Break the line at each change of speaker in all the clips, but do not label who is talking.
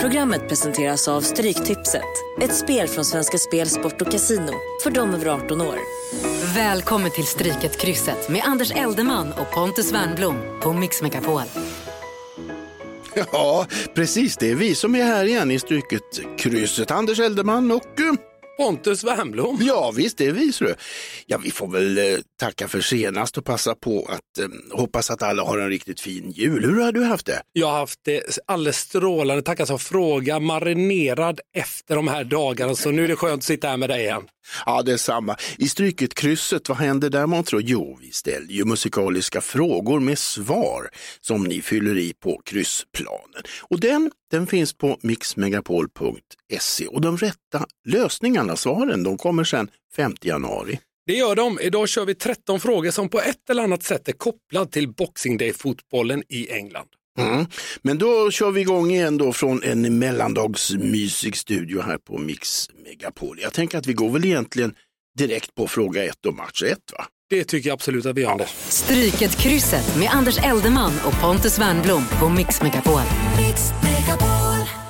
Programmet presenteras av Stryktipset. Ett spel från Svenska Spel, Sport och Casino. För de över 18 år.
Välkommen till Stryket-krysset med Anders Eldeman och Pontus Wernblom på Mix Megapol.
Ja, precis. Det är vi som är här igen i Stryket krysset. Anders Eldeman och... eh,
Pontus Wernbloom.
Ja, visst det är vi. Så. Ja, vi får väl eh, tacka för senast och passa på att eh, hoppas att alla har en riktigt fin jul. Hur har du haft det?
Jag har haft det alldeles strålande. Tackar som fråga. Marinerad efter de här dagarna. Så nu är det skönt att sitta här med dig igen.
Ja, det är samma. I Stryket krysset, vad händer där man tror? Jo, vi ställer ju musikaliska frågor med svar som ni fyller i på kryssplanen. Och den, den finns på mixmegapol.se och de rätta lösningarna, svaren, de kommer sen 5 januari.
Det gör de. Idag kör vi 13 frågor som på ett eller annat sätt är kopplad till Boxing Day-fotbollen i England.
Mm. Men då kör vi igång igen då från en mellandagsmysig studio här på Mix Megapol. Jag tänker att vi går väl egentligen direkt på fråga ett och match ett va?
Det tycker jag absolut att vi gör, Anders.
Stryket-krysset med Anders Eldeman och Pontus Wernblom på Mix Megapol.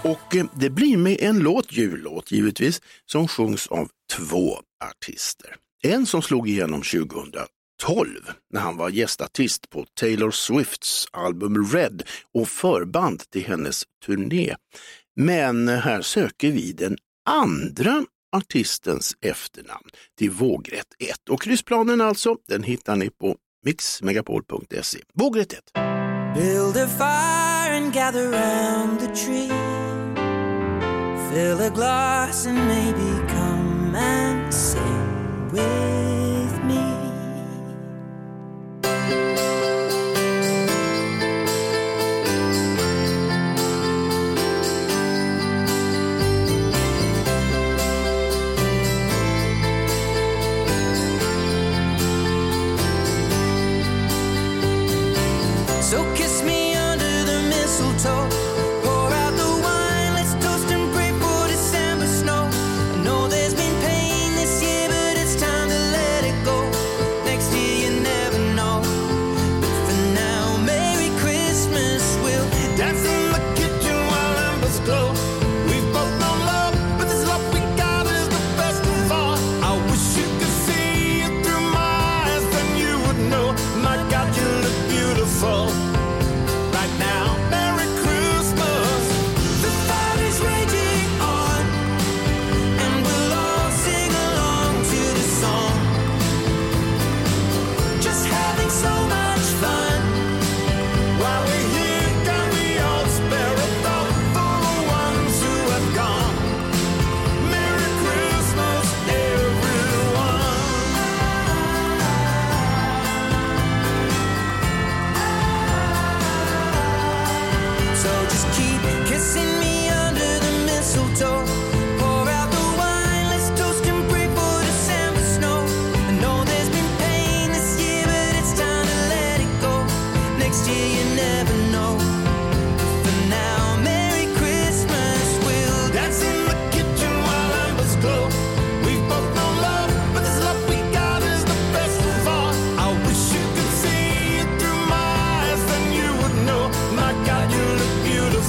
Och eh, det blir med en låt, jullåt givetvis, som sjungs av två artister. En som slog igenom 2012 när han var gästartist på Taylor Swifts album Red och förband till hennes turné. Men här söker vi den andra artistens efternamn till vågrätt 1. Och kryssplanen alltså, den hittar ni på mixmegapol.se. Vågrätt 1.
Build a fire and gather round the tree. Fill a glass and maybe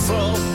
soul.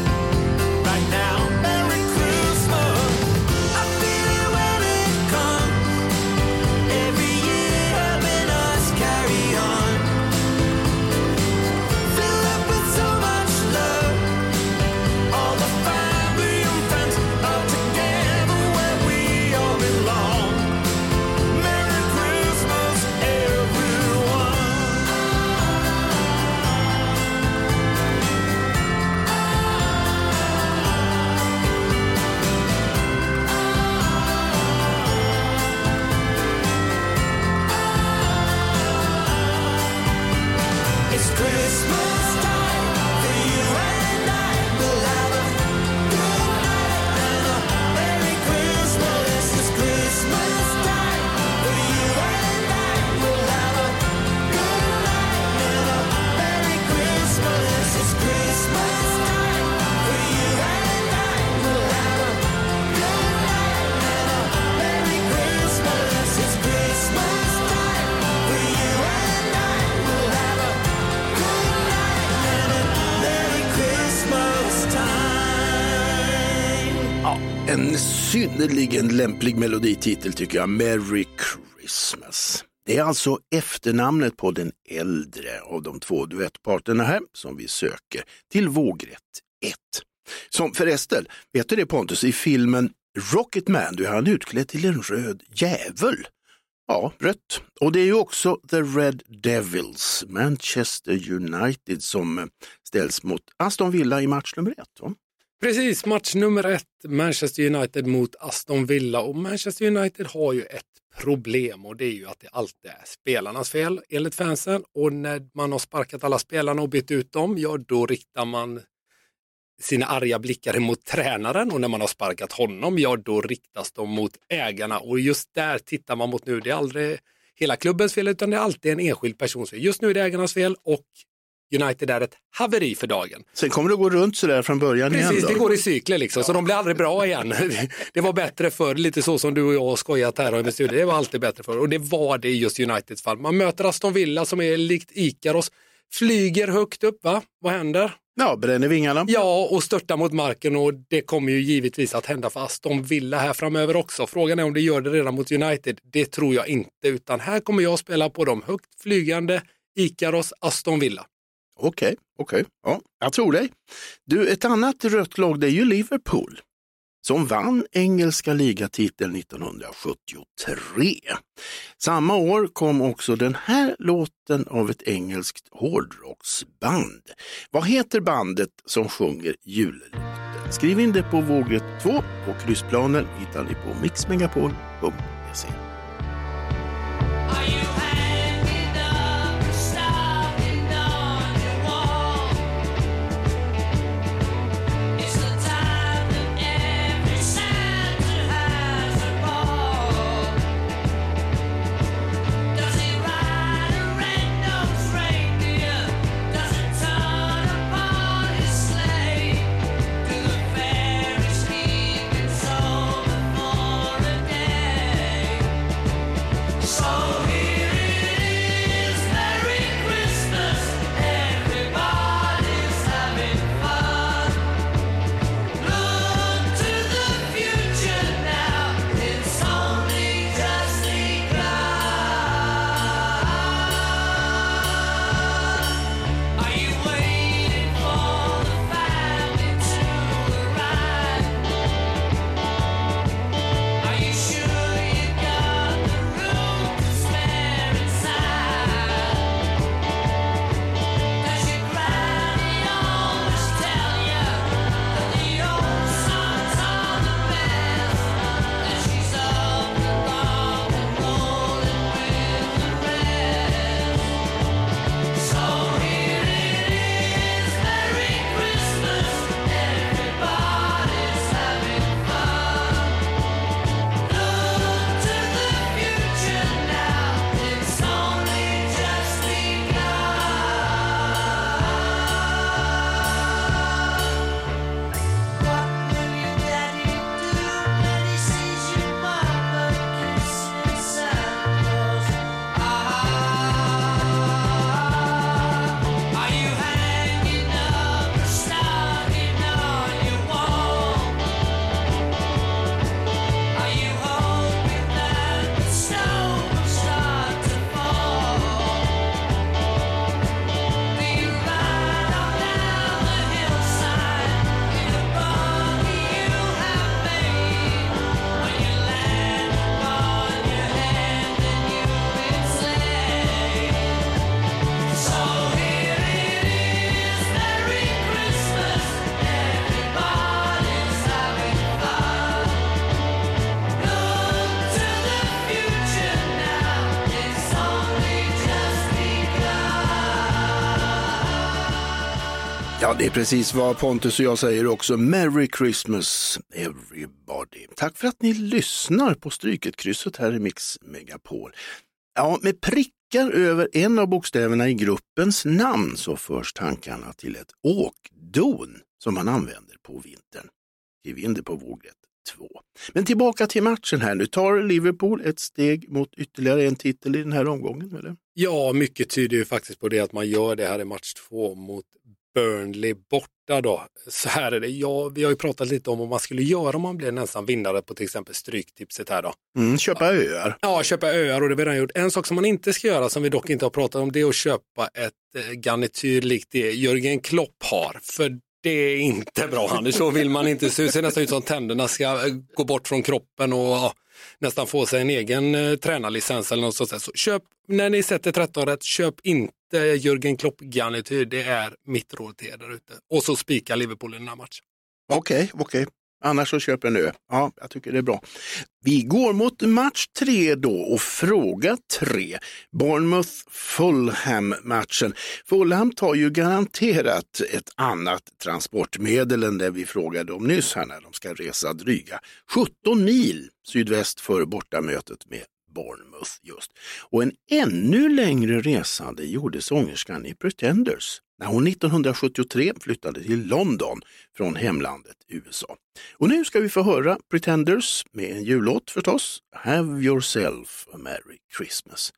Sannerligen lämplig melodititel tycker jag, Merry Christmas. Det är alltså efternamnet på den äldre av de två duettparterna här som vi söker till vågrätt 1. Som förresten, vet du det Pontus, i filmen Rocketman, då är han utklädd till en röd djävul. Ja, rött. Och det är ju också The Red Devils, Manchester United, som ställs mot Aston Villa i match nummer ett. Va?
Precis, match nummer ett, Manchester United mot Aston Villa. Och Manchester United har ju ett problem och det är ju att det alltid är spelarnas fel enligt fansen. Och när man har sparkat alla spelarna och bytt ut dem, ja då riktar man sina arga blickar mot tränaren och när man har sparkat honom, ja då riktas de mot ägarna och just där tittar man mot nu. Det är aldrig hela klubbens fel utan det är alltid en enskild persons fel. Just nu är det ägarnas fel och United är ett haveri för dagen.
Sen kommer det gå runt sådär från början igen.
Precis, det går i cykler liksom, så de blir aldrig bra igen. Det var bättre förr, lite så som du och jag har skojat här med studion. Det var alltid bättre förr och det var det i just Uniteds fall. Man möter Aston Villa som är likt Ikaros, flyger högt upp, va? Vad händer?
Ja, bränner vingarna.
Ja, och störtar mot marken och det kommer ju givetvis att hända för Aston Villa här framöver också. Frågan är om det gör det redan mot United. Det tror jag inte, utan här kommer jag spela på de högt flygande Ikaros Aston Villa.
Okej, okej. Ja, jag tror dig. Du, ett annat rött lag det är ju Liverpool som vann engelska ligatiteln 1973. Samma år kom också den här låten av ett engelskt hårdrocksband. Vad heter bandet som sjunger jullåten? Skriv in det på vågrätt 2 och kryssplanen hittar ni på mixmegapol.se.
sorry.
Ja, det är precis vad Pontus och jag säger också. Merry Christmas everybody. Tack för att ni lyssnar på Stryket-krysset här i Mix Megapol. Ja, med prickar över en av bokstäverna i gruppens namn så förs tankarna till ett åkdon som man använder på vintern. Skriv in det på vågrätt 2. Men tillbaka till matchen här nu. Tar Liverpool ett steg mot ytterligare en titel i den här omgången? Eller?
Ja, mycket tyder ju faktiskt på det att man gör det här i match två mot Burnley borta då. Så här är det, ja, vi har ju pratat lite om vad man skulle göra om man blir en ensam vinnare på till exempel Stryktipset här då.
Mm, köpa öar.
Ja, köpa öar och det har vi redan gjort. En sak som man inte ska göra som vi dock inte har pratat om det är att köpa ett eh, garnityr likt det Jörgen Klopp har. För det är inte bra Anders, så vill man inte se ut. Det ser nästan ut som tänderna ska eh, gå bort från kroppen och ja, nästan få sig en egen eh, tränarlicens eller något sånt. där. Så köp, när ni sätter 13 rätt, köp inte Jürgen Klopp garnityr. Det är mitt råd till er där ute. Och så spika Liverpool i den här matchen.
Okej, okej. Annars så köp en ö. Ja, jag tycker det är bra. Vi går mot match tre då och fråga tre. Bournemouth-Fulham-matchen. Fulham tar ju garanterat ett annat transportmedel än det vi frågade om nyss här när de ska resa dryga 17 mil sydväst för bortamötet med Bournemouth just. Och en ännu längre resa det gjorde sångerskan i Pretenders när hon 1973 flyttade till London från hemlandet USA. Och nu ska vi få höra Pretenders med en jullåt förstås, Have yourself a merry Christmas.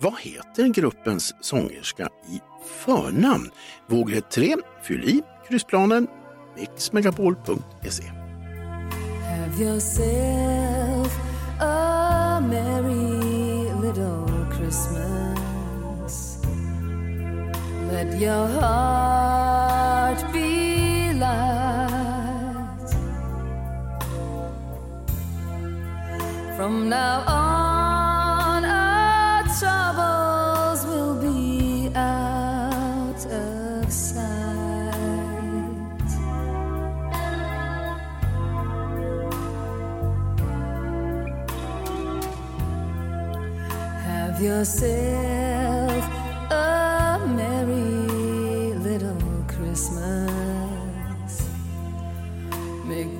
Vad heter gruppens sångerska i förnamn? Vågrätt 3, fyll i kryssplanen, mixmegapol.se.
Have yourself a merry Let your heart be light. From now on, our troubles will be out of sight. Have yourself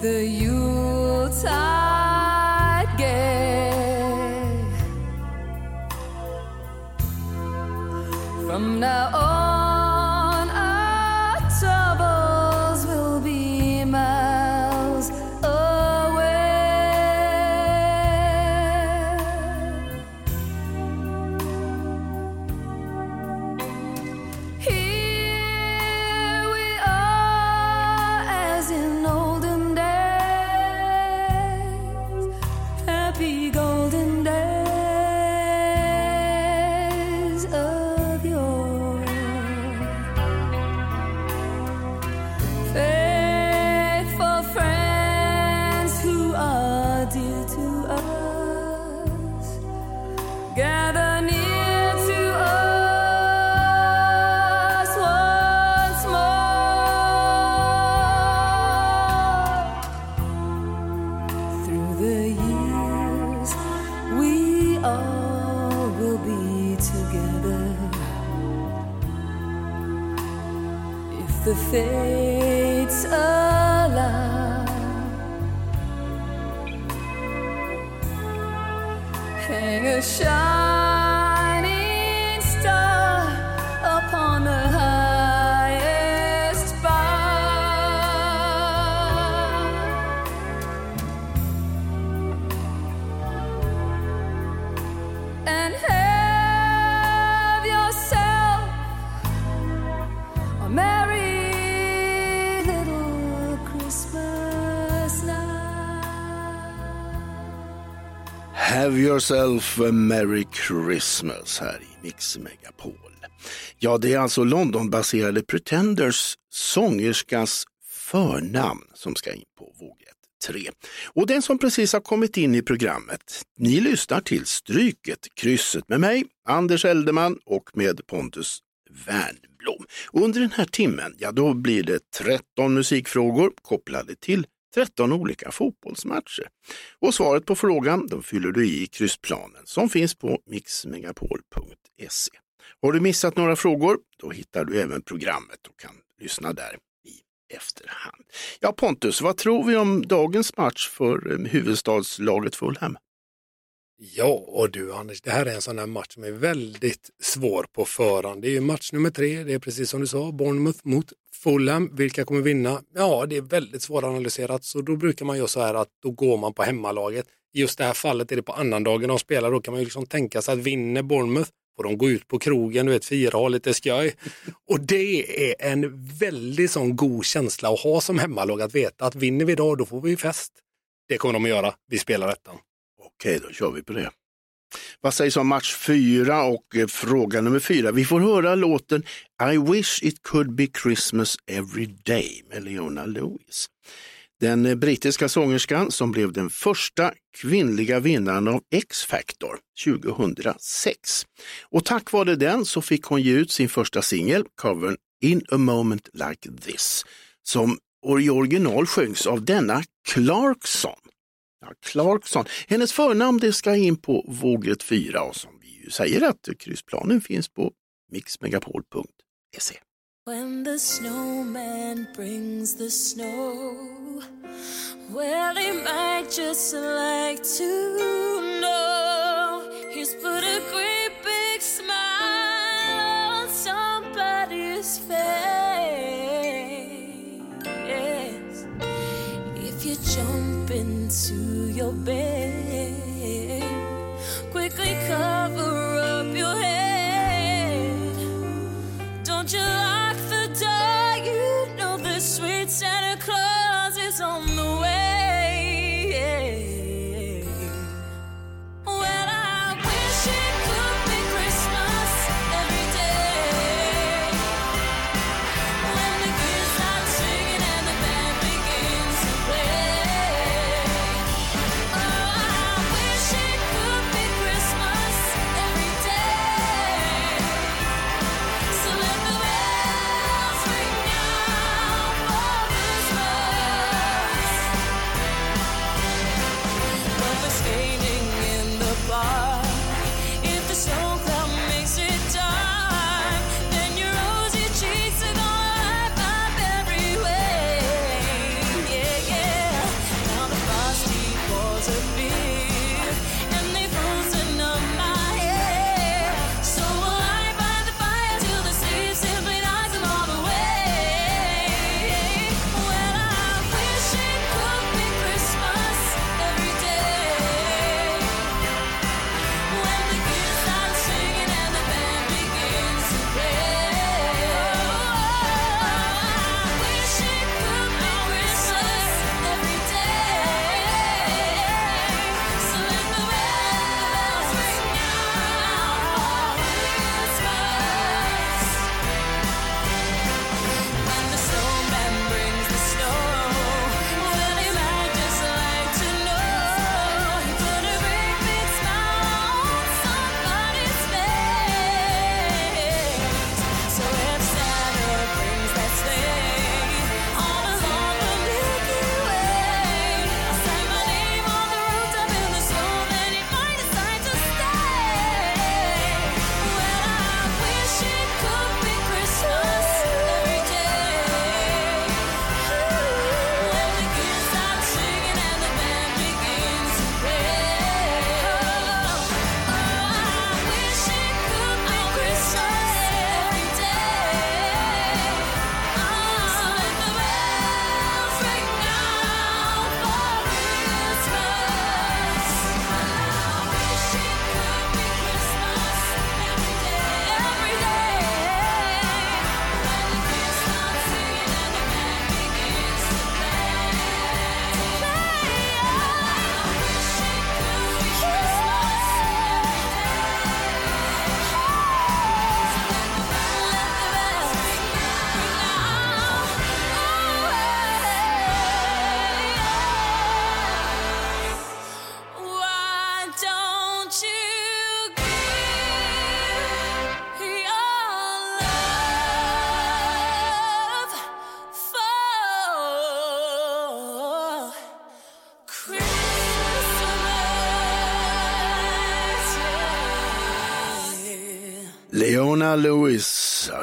the yourself a merry Christmas
här i Mix Megapol. Ja, det är alltså Londonbaserade Pretenders sångerskas förnamn som ska in på vågrätt 3. Och den som precis har kommit in i programmet, ni lyssnar till Stryket, krysset med mig, Anders Eldeman och med Pontus Wernbloom. Under den här timmen, ja då blir det 13 musikfrågor kopplade till 13 olika fotbollsmatcher. Och svaret på frågan de fyller du i i kryssplanen som finns på mixmegapol.se. Har du missat några frågor, då hittar du även programmet och kan lyssna där i efterhand. Ja Pontus, vad tror vi om dagens match för eh, huvudstadslaget Fulham?
Ja, och du Anders, det här är en sån här match som är väldigt svår på förhand. Det är ju match nummer tre, det är precis som du sa, Bournemouth mot Fulham. Vilka kommer vinna? Ja, det är väldigt svåranalyserat, så då brukar man göra så här att då går man på hemmalaget. I just det här fallet är det på annandagen de spelar, då kan man ju liksom tänka sig att vinner Bournemouth får de gå ut på krogen, du vet, fira ha lite skoj. Och det är en väldigt sån god känsla att ha som hemmalag, att veta att vinner vi idag, då får vi fest. Det kommer de att göra, vi spelar ettan.
Okej, då kör vi på det. Vad sägs om match fyra och eh, fråga nummer fyra? Vi får höra låten I wish it could be Christmas every day med Leona Lewis. Den eh, brittiska sångerskan som blev den första kvinnliga vinnaren av X-Factor 2006. Och tack vare den så fick hon ge ut sin första singel, covern In a moment like this, som i original sjöngs av denna Clarkson. Clarkson. Hennes förnamn det ska in på vågrätt 4 och som vi ju säger att kryssplanen finns på mixmegapol.se.
When the snowman brings the snow, well, he might just like to know he's put a great big smile on somebody's face. If you jump into your bed, quickly cover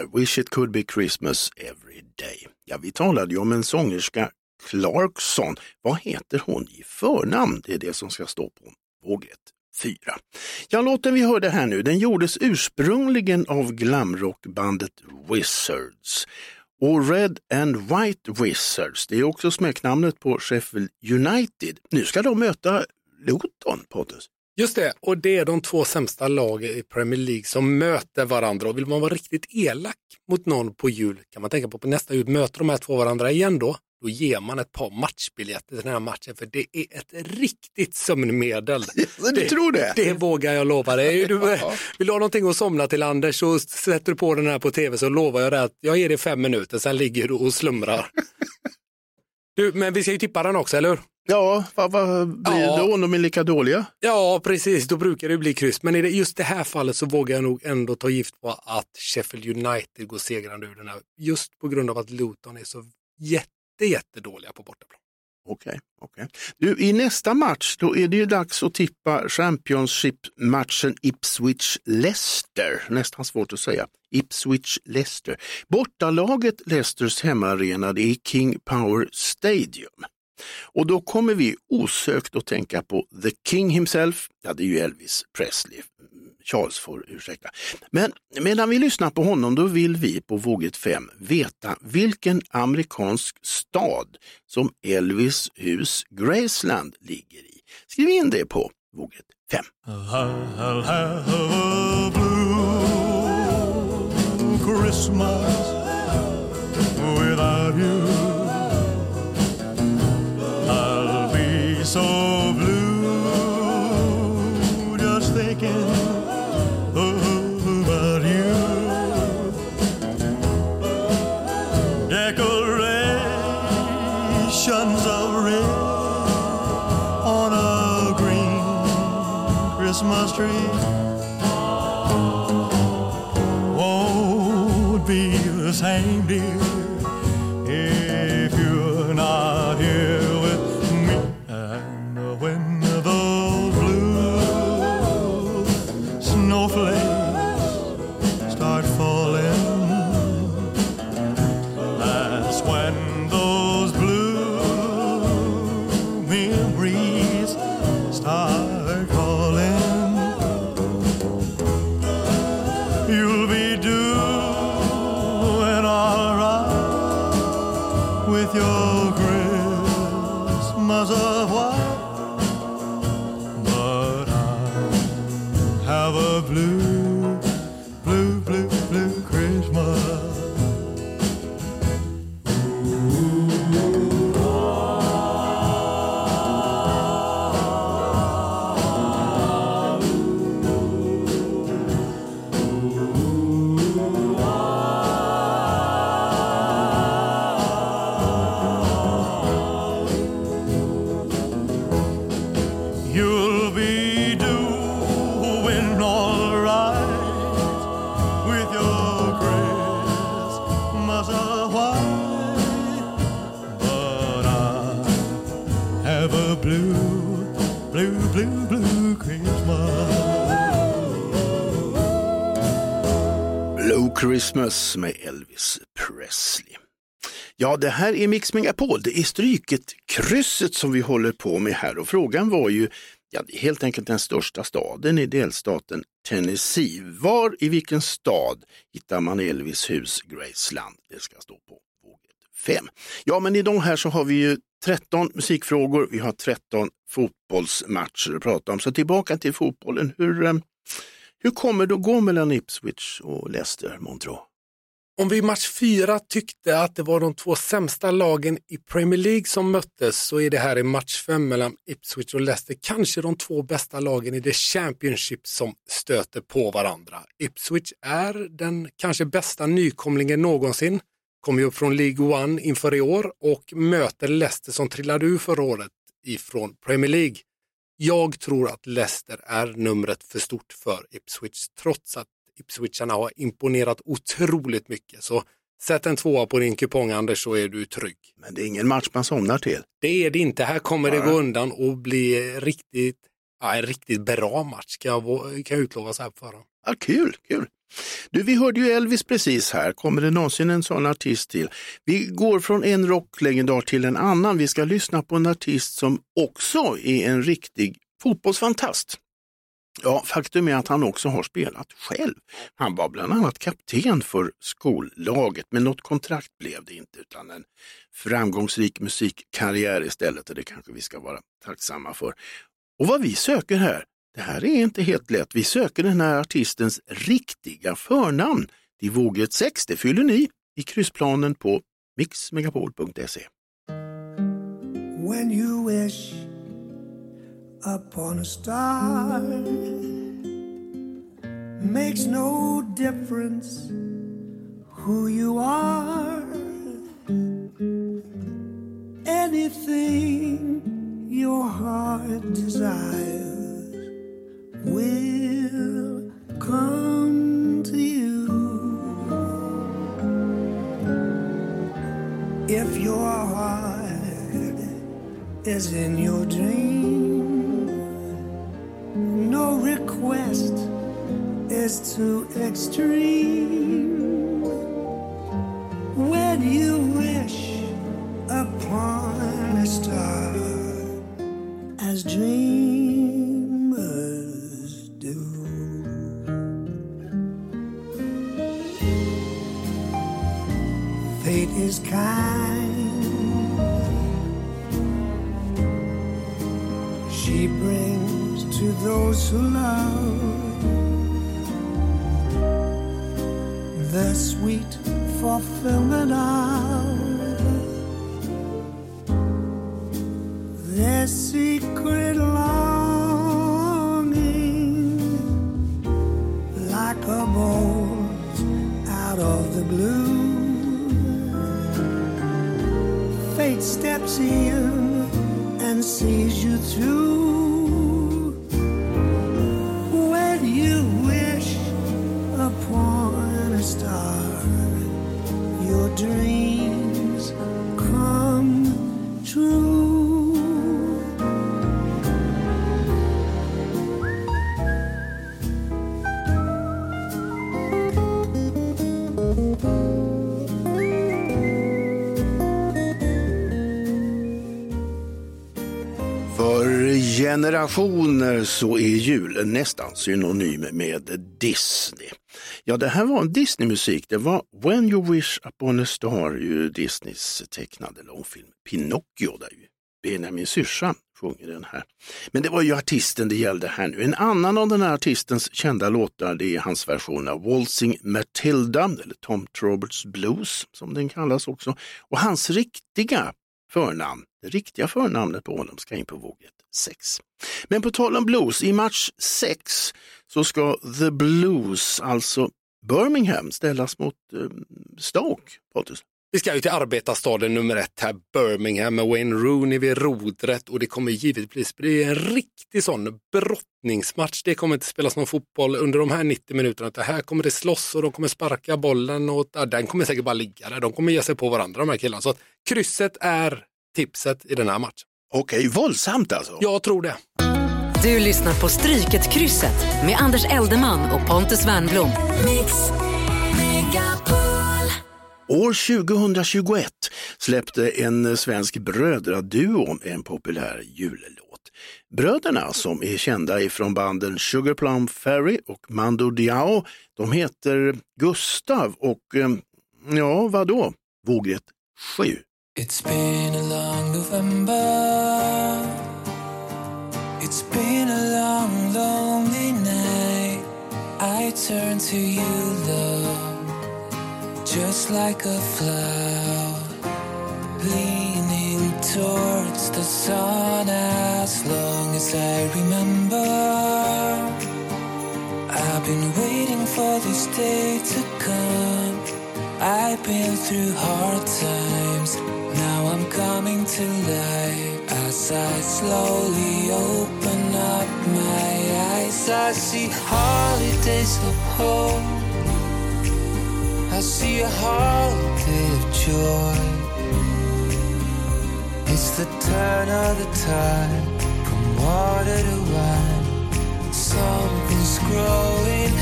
I wish it could be Christmas every day.
Ja, vi talade ju om en sångerska Clarkson. Vad heter hon i förnamn? Det är det som ska stå på vågrätt 4. Ja, låten vi hörde här nu, den gjordes ursprungligen av glamrockbandet Wizards. Och Red and White Wizards, det är också smeknamnet på Sheffield United. Nu ska de möta Luton, Pontus.
Just det, och det är de två sämsta lagen i Premier League som möter varandra. Och vill man vara riktigt elak mot någon på jul kan man tänka på på nästa jul, möter de här två varandra igen då, då ger man ett par matchbiljetter till den här matchen för det är ett riktigt sömnmedel.
Du tror det?
Det vågar jag lova dig. Du, vill du ha någonting att somna till Anders så sätter du på den här på tv så lovar jag dig att jag ger dig fem minuter, sen ligger du och slumrar. Du, men vi ska ju tippa den också, eller hur?
Ja, vad, vad blir
Ja.
det då om de är lika dåliga?
Ja, precis. Då brukar det bli kryss. Men i just det här fallet så vågar jag nog ändå ta gift på att Sheffield United går segrande ur den här. Just på grund av att Luton är så jätte, jättedåliga på bortaplan.
Okej, okej. Du, I nästa match då är det ju dags att tippa Championship-matchen Ipswich-Leicester. Nästan svårt att säga. Ipswich-Leicester. Bortalaget Leicesters hemmaarena är King Power Stadium. Och då kommer vi osökt att tänka på The King himself, ja det är ju Elvis Presley. Mm, Charles får ursäkta. Men medan vi lyssnar på honom då vill vi på Våget 5 veta vilken amerikansk stad som Elvis hus Graceland ligger i. Skriv in det på Våget 5.
I'll have a blue Christmas without you. Christmas with your Christmas Christmas
med Elvis Presley. Ja, det här är Mix Megapol. Det är stryket krysset som vi håller på med här och frågan var ju, ja, det är helt enkelt den största staden i delstaten Tennessee. Var i vilken stad hittar man Elvis hus Graceland? Det ska stå på våget 5. Ja, men i de här så har vi ju 13 musikfrågor, vi har 13 fotbollsmatcher att prata om. Så tillbaka till fotbollen. Hur, eh, hur kommer det att gå mellan Ipswich och Leicester, Montreux?
Om vi i match fyra tyckte att det var de två sämsta lagen i Premier League som möttes så är det här i match fem mellan Ipswich och Leicester kanske de två bästa lagen i det Championship som stöter på varandra. Ipswich är den kanske bästa nykomlingen någonsin, kom ju upp från League One inför i år och möter Leicester som trillade ur förra året ifrån Premier League. Jag tror att Leicester är numret för stort för Ipswich trots att Ipswicharna har imponerat otroligt mycket. Så sätt en tvåa på din kupong Anders så är du trygg.
Men det är ingen match man somnar till.
Det är det inte. Här kommer det gå undan och bli riktigt, ja, en riktigt bra match kan jag, kan jag utlova så här på förhand.
Ja, kul, kul. Du, vi hörde ju Elvis precis här. Kommer det någonsin en sån artist till? Vi går från en rocklegendar till en annan. Vi ska lyssna på en artist som också är en riktig fotbollsfantast. Ja, faktum är att han också har spelat själv. Han var bland annat kapten för skollaget, men något kontrakt blev det inte utan en framgångsrik musikkarriär istället och det kanske vi ska vara tacksamma för. Och vad vi söker här, det här är inte helt lätt. Vi söker den här artistens riktiga förnamn. Till vågrätt 6, det fyller ni i kryssplanen på mixmegapol.se.
when you wish upon a star makes no difference who you are anything your heart desires will come to you if your heart is in your dream. Request is too extreme. When you wish upon a star, as dreamers do. Fate is kind. To those who love the sweet fulfillment of their secret longing, like a bolt out of the blue. Fate steps in and sees you through.
Generationer så är julen nästan synonym med Disney. Ja, det här var en Disney-musik. Det var When You Wish Upon a Star, ju Disneys tecknade långfilm Pinocchio, där ju Benjamin Syrsa sjunger den här. Men det var ju artisten det gällde här nu. En annan av den här artistens kända låtar det är hans version av Waltzing Matilda, eller Tom Roberts Blues som den kallas också. Och hans riktiga förnamn, det riktiga förnamnet på honom ska in på våget 6. Men på tal om blues, i match 6 så ska The Blues, alltså Birmingham, ställas mot eh, Stoke. Pontus.
Vi ska ju till arbetarstaden nummer ett här, Birmingham, med Wayne Rooney vid rodret och det kommer givetvis bli en riktig sån brottningsmatch. Det kommer inte spelas någon fotboll under de här 90 minuterna, utan här kommer det slåss och de kommer sparka bollen och den kommer säkert bara ligga där. De kommer ge sig på varandra de här killarna. Så att krysset är tipset i den här matchen.
Okej, våldsamt alltså.
Jag tror det.
Du lyssnar på Stryket-krysset med Anders Eldeman och Pontus Wernbloom.
Mix Megapol.
År 2021 släppte en svensk brödraduo en populär jullåt. Bröderna som är kända ifrån banden Sugar Plum Fairy och Mando Diao, de heter Gustav och eh, ja, vadå? Vågrätt 7.
It's been a long November. It's been a long, lonely night. I turn to you, love, just like a flower, leaning towards the sun as long as I remember. I've been waiting for this day to come. I've been through hard times. Now I'm coming to life as I slowly open up my eyes. I see holidays of hope. I see a holiday of joy. It's the turn of the tide from water to wine. Something's growing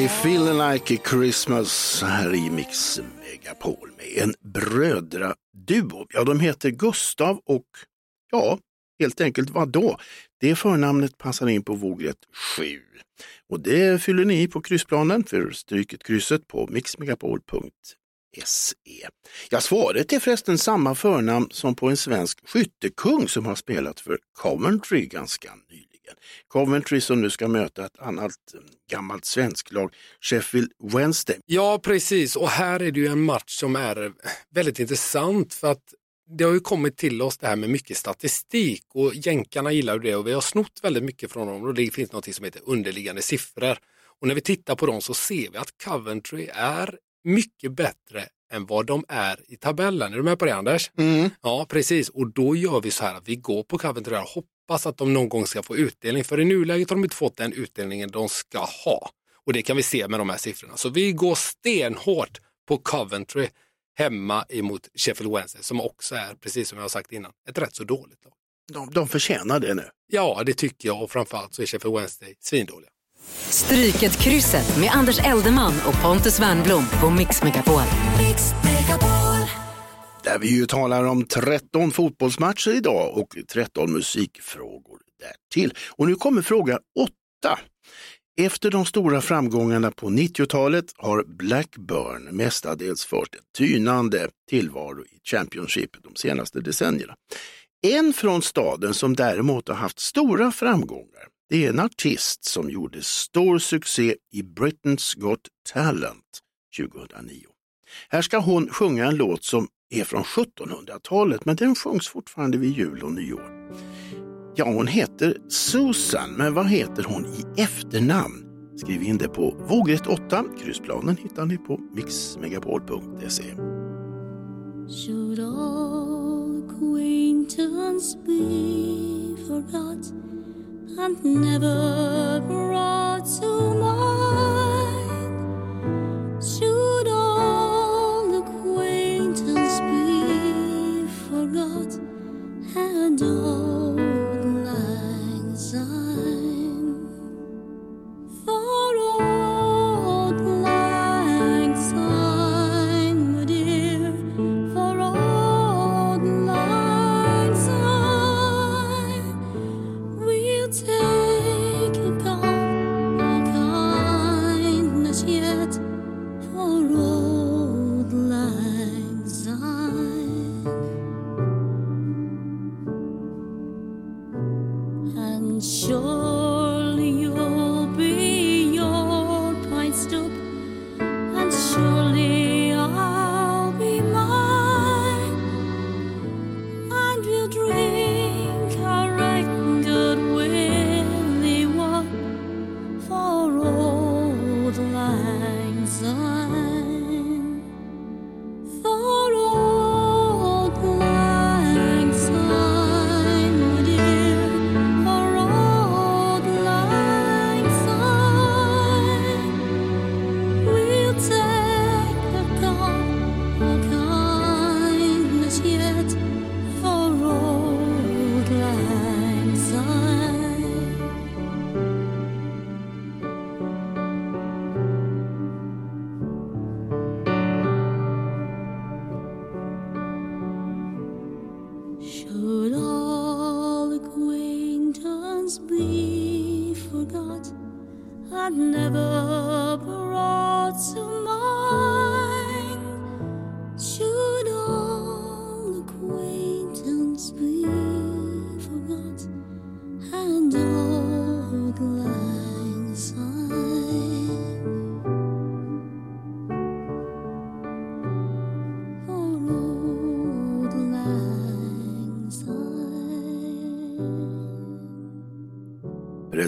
I feel like
a Christmas
här i Mix Megapol med en brödraduo. Ja, de heter Gustav och ja, helt enkelt vad då? Det förnamnet passar in på våglet 7. Och det fyller ni i på kryssplanen för stryket krysset på mixmegapol.se. Ja, svaret är förresten samma förnamn som på en svensk skyttekung som har spelat för Coventry ganska nyligen. Coventry som nu ska möta ett annat eh, gammalt svensk lag, Sheffield Wednesday.
Ja, precis. Och här är det ju en match som är väldigt intressant för att det har ju kommit till oss det här med mycket statistik och jänkarna gillar ju det och vi har snott väldigt mycket från dem och det finns något som heter underliggande siffror. Och när vi tittar på dem så ser vi att Coventry är mycket bättre än vad de är i tabellen. Är du med på det Anders? Ja, precis. Och då gör vi så här att vi går på Coventry och hoppas att de någon gång ska få utdelning. För i nuläget har de inte fått den utdelningen de ska ha. Och det kan vi se med de här siffrorna. Så vi går stenhårt på Coventry hemma emot Sheffield Wednesday som också är, precis som jag har sagt innan, ett rätt så dåligt lag.
De, de förtjänar det nu.
Ja, det tycker jag och framförallt så är Sheffield Wednesday svindåliga.
Stryket krysset med Anders Eldeman och Pontus Wernblom på Mix Megapol.
Där vi ju talar om 13 fotbollsmatcher idag och 13 musikfrågor därtill. Och nu kommer fråga 8. Efter de stora framgångarna på 90-talet har Blackburn mestadels fört en tynande tillvaro i Championship de senaste decennierna. En från staden som däremot har haft stora framgångar, det är en artist som gjorde stor succé i Britain's Got Talent 2009. Här ska hon sjunga en låt som är från 1700-talet, men den sjungs fortfarande vid jul och nyår. Ja, hon heter Susan, men vad heter hon i efternamn? Skriv in det på vågrätt 8. Kryssplanen hittar ni på mixmegapol.se.
Should all acquaintance be forgot and never brought to mind? And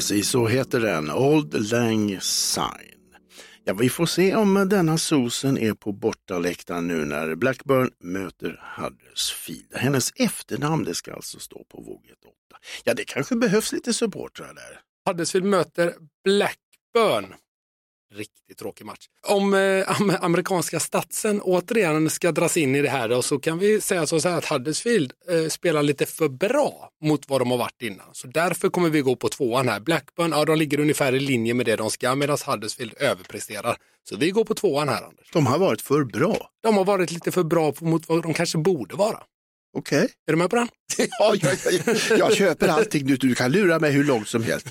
Precis så heter den, Old Lang Syne. Ja, vi får se om denna sosen är på bortaläktaren nu när Blackburn möter Huddersfield. Hennes efternamn det ska alltså stå på våg 1-8. Ja, det kanske behövs lite supportrar där.
Huddersfield möter Blackburn. Riktigt tråkig match. Om eh, am- amerikanska statsen återigen ska dras in i det här då, så kan vi säga så här att Huddersfield eh, spelar lite för bra mot vad de har varit innan. Så därför kommer vi gå på tvåan här. Blackburn, ja de ligger ungefär i linje med det de ska medan Huddersfield överpresterar. Så vi går på tvåan här Anders.
De har varit för bra.
De har varit lite för bra mot vad de kanske borde vara.
Okej.
Är du med på den?
Ja, jag, jag, jag köper allting nu. Du kan lura mig hur långt som helst.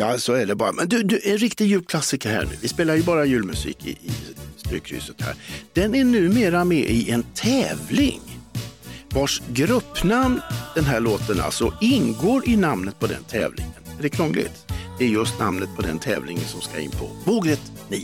Ja, så är det bara. Men du, du en riktig julklassiker här nu. Vi spelar ju bara julmusik i, i Strykkrysset här. Den är numera med i en tävling vars gruppnamn, den här låten alltså, ingår i namnet på den tävlingen. Är det krångligt? Det är just namnet på den tävlingen som ska in på vågrätt 9.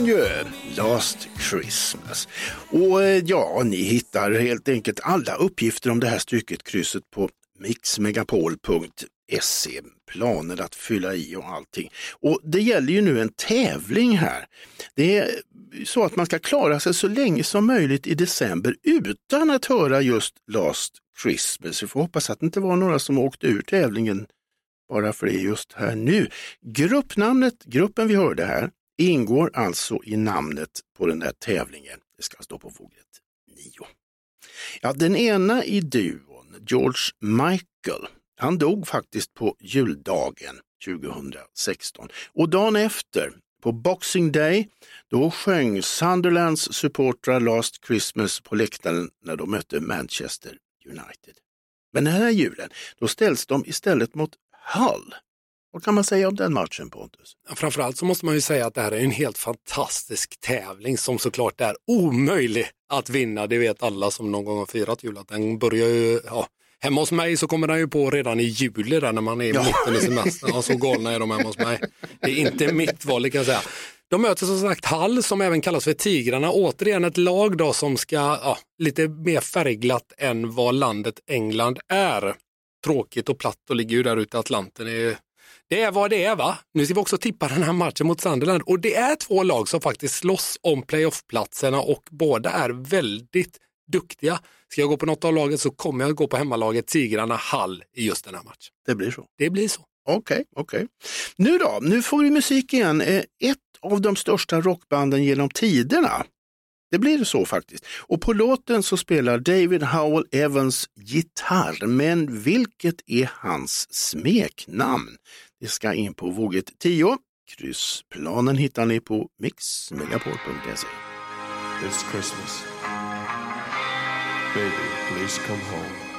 Den ju, eh, Last Christmas. Och eh, ja, ni hittar helt enkelt alla uppgifter om det här stycket, krysset på mixmegapol.se. Planer att fylla i och allting. Och det gäller ju nu en tävling här. Det är så att man ska klara sig så länge som möjligt i december utan att höra just Last Christmas. Vi får hoppas att det inte var några som åkte ur tävlingen bara för det just här nu. Gruppnamnet, gruppen vi hörde här,
ingår alltså i namnet på den där tävlingen. Det ska stå på vågrätt 9. Ja, den ena i duon, George Michael, han dog faktiskt på juldagen 2016. Och dagen efter, på Boxing Day, då sjöng Sunderlands supportrar Last Christmas på läktaren när de mötte Manchester United. Men den här julen, då ställs de istället mot Hull. Vad kan man säga om den matchen Pontus?
Framförallt så måste man ju säga att det här är en helt fantastisk tävling som såklart är omöjlig att vinna. Det vet alla som någon gång har firat jul att den börjar ju, ja, hemma hos mig så kommer den ju på redan i juli där när man är i mitten i semestern. Ja, så galna är de hemma hos mig. Det är inte mitt val kan jag säga. De möter som sagt Hall som även kallas för Tigrarna. Återigen ett lag då som ska, ja, lite mer färgglatt än vad landet England är. Tråkigt och platt och ligger ju där ute i Atlanten. Det är, det är vad det är va? Nu ska vi också tippa den här matchen mot Sunderland och det är två lag som faktiskt slåss om playoffplatserna och båda är väldigt duktiga. Ska jag gå på något av laget så kommer jag gå på hemmalaget Tigrarna Hall i just den här matchen.
Det blir så.
Det blir så.
Okej, okej. Nu då, nu får vi musik igen. Eh, Ett av de största rockbanden genom tiderna. Det blir så faktiskt. Och på låten så spelar David Howell Evans gitarr. Men vilket är hans smeknamn? Det ska in på våget 10. Kryssplanen hittar ni på mixmegapol.se.
It's Christmas. Baby, please come home.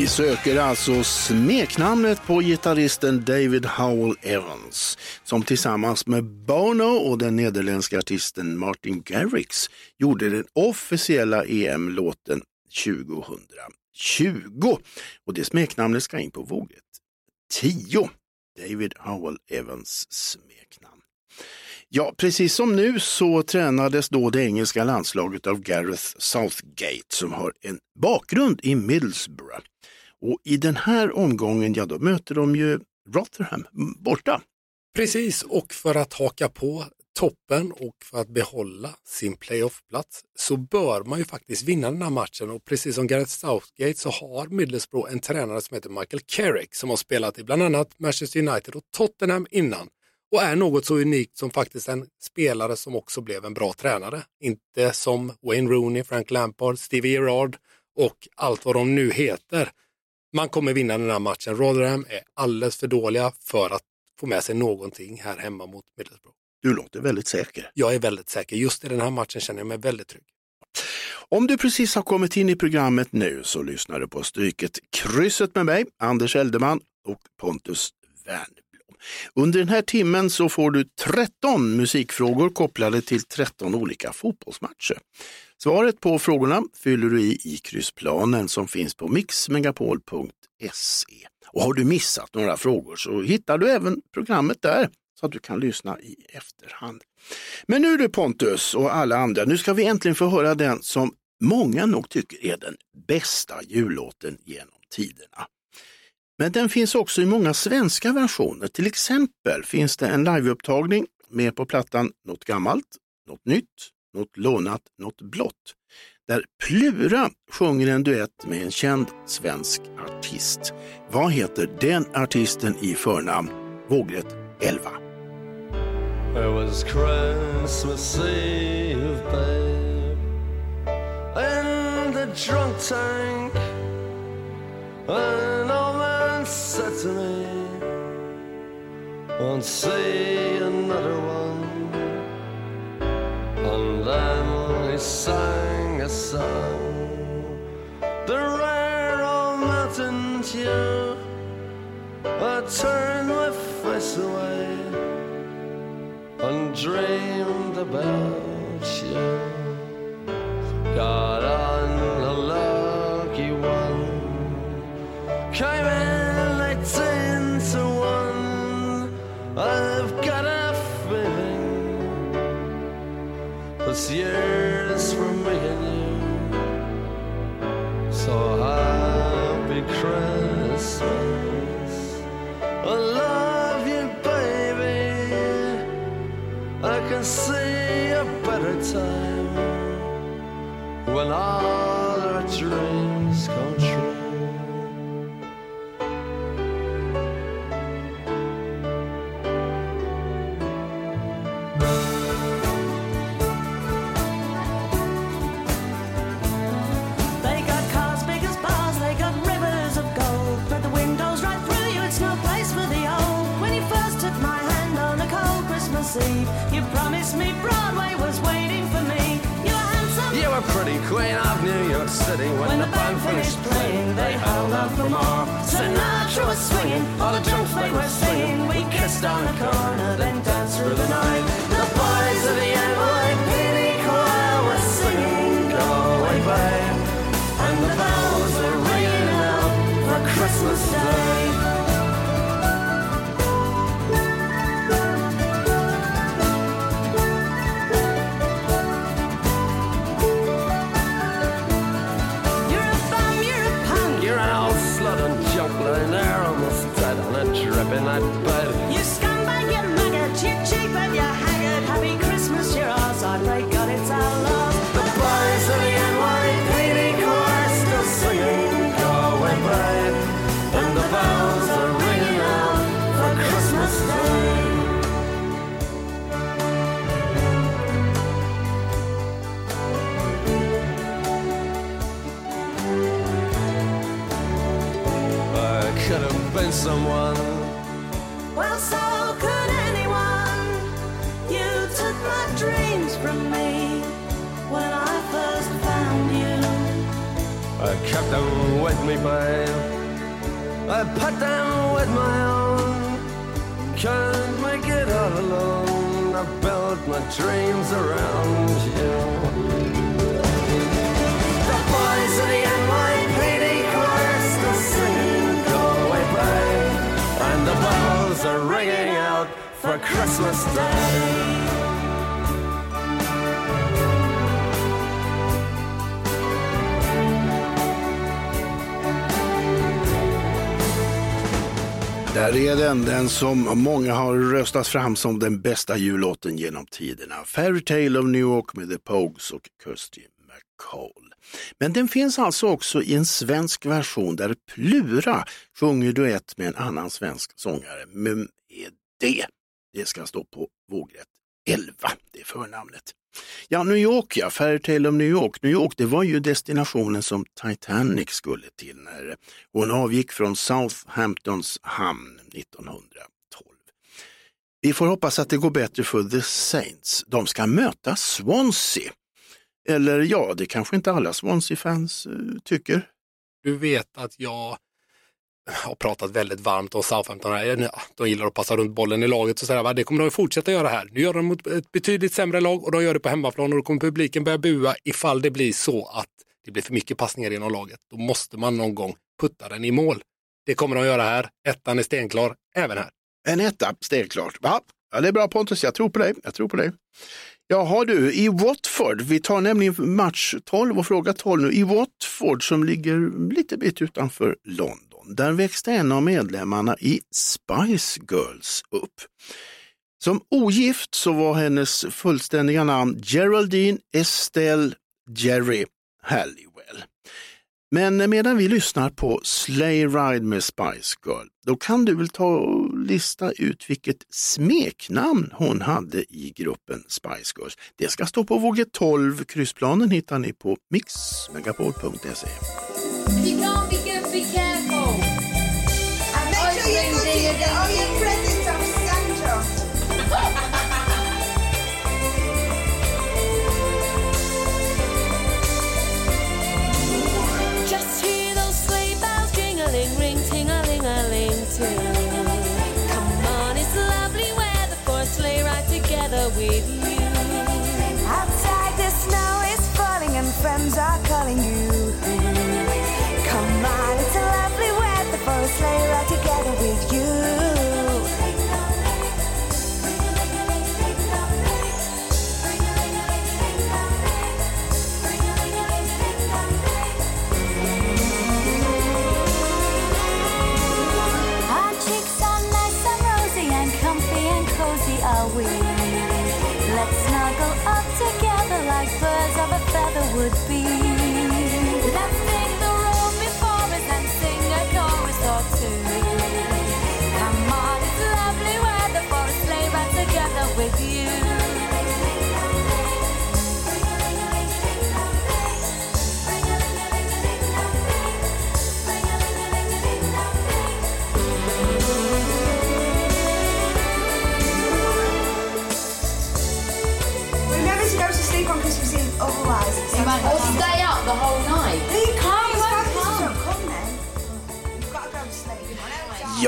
Vi söker alltså smeknamnet på gitarristen David Howell Evans som tillsammans med Bono och den nederländska artisten Martin Garrix gjorde den officiella EM-låten 2020. Och det smeknamnet ska in på våget 10. David Howell Evans smeknamn. Ja, precis som nu så tränades då det engelska landslaget av Gareth Southgate som har en bakgrund i Middlesbrough. Och i den här omgången, ja då möter de ju Rotherham borta.
Precis, och för att haka på toppen och för att behålla sin playoffplats så bör man ju faktiskt vinna den här matchen och precis som Gareth Southgate så har Middlesbrough en tränare som heter Michael Carrick som har spelat i bland annat Manchester United och Tottenham innan och är något så unikt som faktiskt en spelare som också blev en bra tränare. Inte som Wayne Rooney, Frank Lampard, Stevie Gerrard och allt vad de nu heter. Man kommer vinna den här matchen. Rotherham är alldeles för dåliga för att få med sig någonting här hemma mot Middlesbrough.
Du låter väldigt säker.
Jag är väldigt säker. Just i den här matchen känner jag mig väldigt trygg.
Om du precis har kommit in i programmet nu så lyssnar du på Stryket krysset med mig, Anders Eldeman och Pontus Wernbloom. Under den här timmen så får du 13 musikfrågor kopplade till 13 olika fotbollsmatcher. Svaret på frågorna fyller du i i kryssplanen som finns på mixmegapol.se. Och har du missat några frågor så hittar du även programmet där så att du kan lyssna i efterhand. Men nu du Pontus och alla andra, nu ska vi äntligen få höra den som många nog tycker är den bästa jullåten genom tiderna. Men den finns också i många svenska versioner. Till exempel finns det en liveupptagning med på plattan Något gammalt, något nytt, något lånat, något blått. Där Plura sjunger en duett med en känd svensk artist. Vad heter den artisten i förnamn? Vågrätt 11.
It was Christmas Eve, babe, in the drunk tank. An old man said to me, Won't see another one. Song, the rare old mountain tune. I turned my face away and dreamed about
Christmas Eve, you promised me Broadway was waiting for me. You were handsome.
You were pretty queen of New York City when,
When
the band finished playing. They held out for more.
Sinatra was swinging, all the drunks they were singing. We kissed on the corner, then danced through the night.
Där den, den som många har röstat fram som den bästa jullåten genom tiderna. Fairy Tale of New York med The Pogues och Kirsty MacColl. Men den finns alltså också i en svensk version där Plura sjunger duett med en annan svensk sångare. Men är det? Det ska stå på vågrätt 11, det är förnamnet. Ja, New York ja, Fairy Tale of New York. New York, det var ju destinationen som Titanic skulle till när hon avgick från Southamptons hamn 1912. Vi får hoppas att det går bättre för The Saints. De ska möta Swansea. Eller ja, det kanske inte alla Swansea-fans eh, tycker.
Du vet att jag har pratat väldigt varmt om Southampton. Ja, De gillar att passa runt bollen i laget och sådär. va. Det kommer de fortsätta göra här. Nu gör de mot ett betydligt sämre lag och de gör det på hemmaplan och då kommer publiken börja bua ifall det blir så att det blir för mycket passningar inom laget. Då måste man någon gång putta den i mål. Det kommer de göra här. Ettan är stenklar även här.
En etta, stenklart. Ja, det är bra Pontus, jag tror på dig. Jag tror på dig. Jaha du, i Watford, vi tar nämligen match 12 och fråga 12 nu. I Watford som ligger lite bit utanför London, där växte en av medlemmarna i Spice Girls upp. Som ogift så var hennes fullständiga namn Geraldine Estelle Jerry Halliwell. Men medan vi lyssnar på Slay Ride med Spice Girl, då kan du väl ta och lista ut vilket smeknamn hon hade i gruppen Spice Girls. Det ska stå på våg 12. Kryssplanen hittar ni på mixmegapol.se.
would be.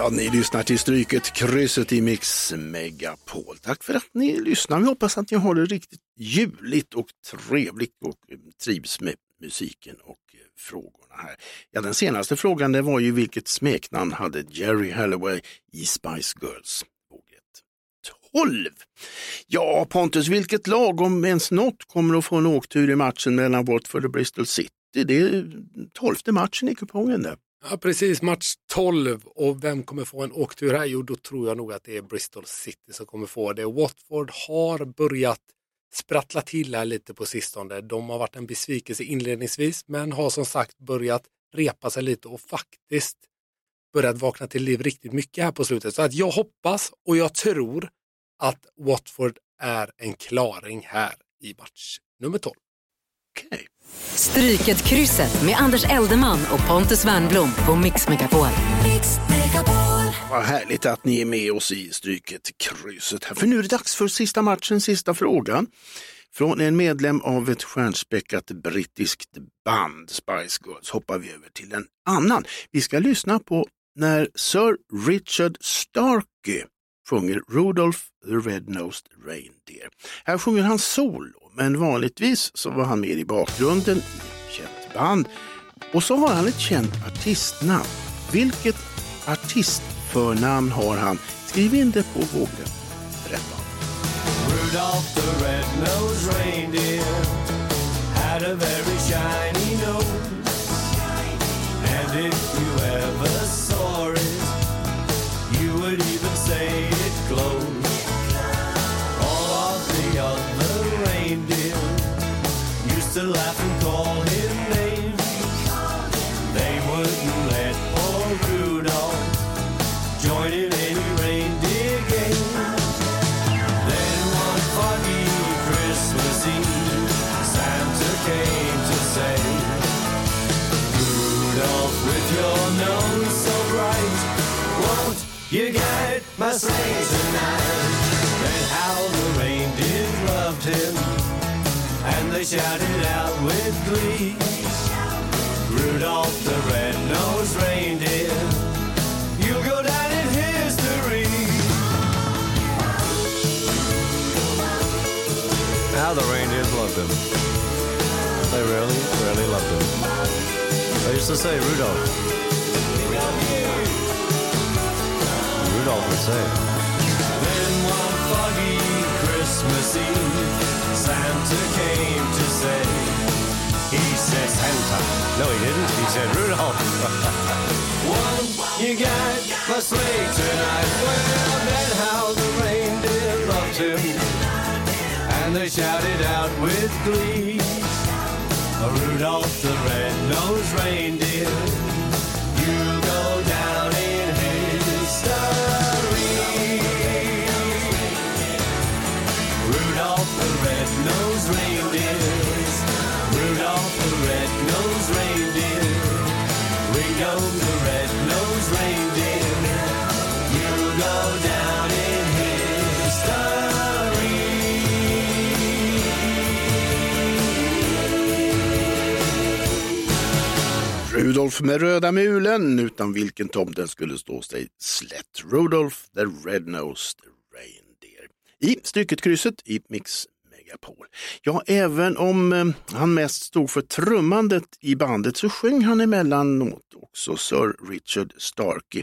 Ja, ni lyssnar till Stryket, krysset i Mix Megapol. Tack för att ni lyssnar. Vi hoppas att ni har det riktigt juligt och trevligt och eh, trivs med musiken och eh, frågorna här. Ja, den senaste frågan det var ju vilket smeknamn hade Jerry Halloway i Spice Girls? 12. Ja, Pontus, vilket lag, om ens något, kommer att få en åktur i matchen mellan Watford och Bristol City? Det är tolfte matchen i kupongen där.
Ja, precis. Match 12. Och vem kommer få en åktur här? Jo, då tror jag nog att det är Bristol City som kommer få det. Watford har börjat sprattla till här lite på sistone. De har varit en besvikelse inledningsvis, men har som sagt börjat repa sig lite och faktiskt börjat vakna till liv riktigt mycket här på slutet. Så att jag hoppas och jag tror att Watford är en klaring här i match nummer 12.
Stryket krysset med Anders Eldeman och Pontus Wernblom på Mix Megapol.
Vad härligt att ni är med oss i Stryket krysset här. För nu är det dags för sista matchen, sista frågan. Från en medlem av ett stjärnspäckat brittiskt band, Spice Girls, hoppar vi över till en annan. Vi ska lyssna på när Sir Richard Starkey sjunger Rudolph the Red-Nosed Reindeer. Här sjunger han solo, men vanligtvis så var han med i bakgrunden i ett känt band. Och så har han ett känt artistnamn. Vilket artistförnamn har han? Skriv in det på vågen. Berätta.
Rudolph the red-nosed reindeer had a very shiny nose. And if you ever to laugh and call him names. They wouldn't let poor Rudolph join in any reindeer game. Then one foggy Christmas Eve, Santa came to say, Rudolph, with your nose so bright, won't you get my sleigh tonight? they shouted out with glee. Rudolph the red-nosed reindeer,
you'll go down in history. How the reindeers loved him. They really, really loved him. I used to say, Rudolph. Rudolph would say.
Then one foggy Christmas Eve. Santa came to say, he said
Santa. No, he didn't. He said Rudolph.
One, you got my sleigh tonight. Well, then how the reindeer loved him. And they shouted out with glee. Rudolph the red-nosed reindeer,
Rudolf med röda mulen, utan vilken tomten skulle stå sig slätt. Rudolf the Red-Nosed Reindeer. I Stryket-krysset i Mix Megapol. Ja, även om eh, han mest stod för trummandet i bandet så sjöng han emellanåt också Sir Richard Starkey.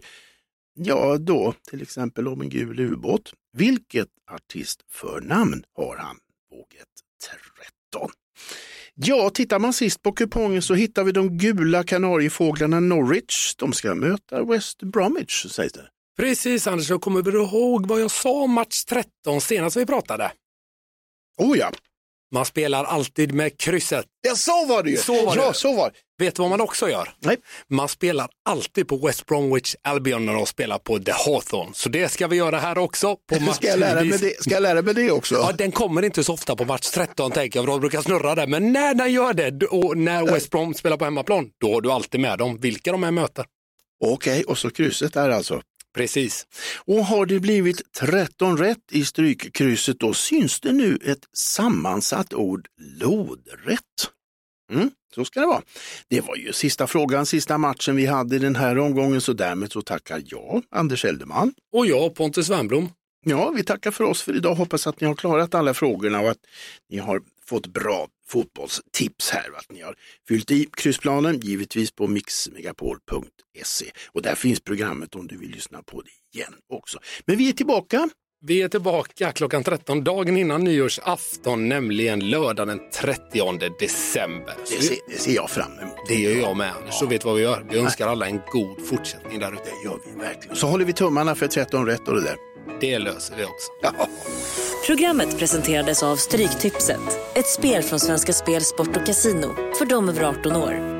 Ja, då till exempel om en gul ubåt. Vilket artistförnamn har han? Våget 13. Ja, tittar man sist på kupongen så hittar vi de gula kanariefåglarna Norwich. De ska möta West Bromwich, sägs det.
Precis Anders, jag kommer väl ihåg vad jag sa match 13 senast vi pratade.
Oh ja.
Man spelar alltid med krysset.
Ja, så var det ju.
Så var
ja,
det.
så var det.
Vet du vad man också gör?
Nej.
Man spelar alltid på West Bromwich Albion när de spelar på The Hawthorne. Så det ska vi göra här också. På match
Ska jag, lära mig det, ska jag lära mig det också?
Ja, den kommer inte så ofta på match 13 tänker jag, för de brukar snurra där. Men när den gör det, och när West Brom spelar på hemmaplan, då har du alltid med dem, vilka de än möter.
Okej, och så krysset där alltså.
Precis.
Och har det blivit 13 rätt i strykkrysset då syns det nu ett sammansatt ord lodrätt. Mm, så ska det vara. Det var ju sista frågan, sista matchen vi hade i den här omgången så därmed så tackar jag, Anders Eldeman.
Och jag, Pontus Wernbloom.
Ja, vi tackar för oss för idag. Hoppas att ni har klarat alla frågorna och att ni har fått bra fotbollstips här. Att ni har fyllt i kryssplanen, givetvis på mixmegapol.se. Och där finns programmet om du vill lyssna på det igen också. Men vi är tillbaka.
Vi är tillbaka klockan 13, dagen innan nyårsafton, nämligen lördag den 30 december. Så
Det ser, det ser jag fram emot.
det gör jag med Anders, så vet vad vi gör. Vi önskar alla en god fortsättning där ute.
Det gör vi verkligen. Så håller vi tummarna för 13 rätt och det där.
Det löser vi också.
Ja.
Programmet presenterades av Stryktipset. Ett spel från Svenska Spel, Sport och Casino. För de över 18 år.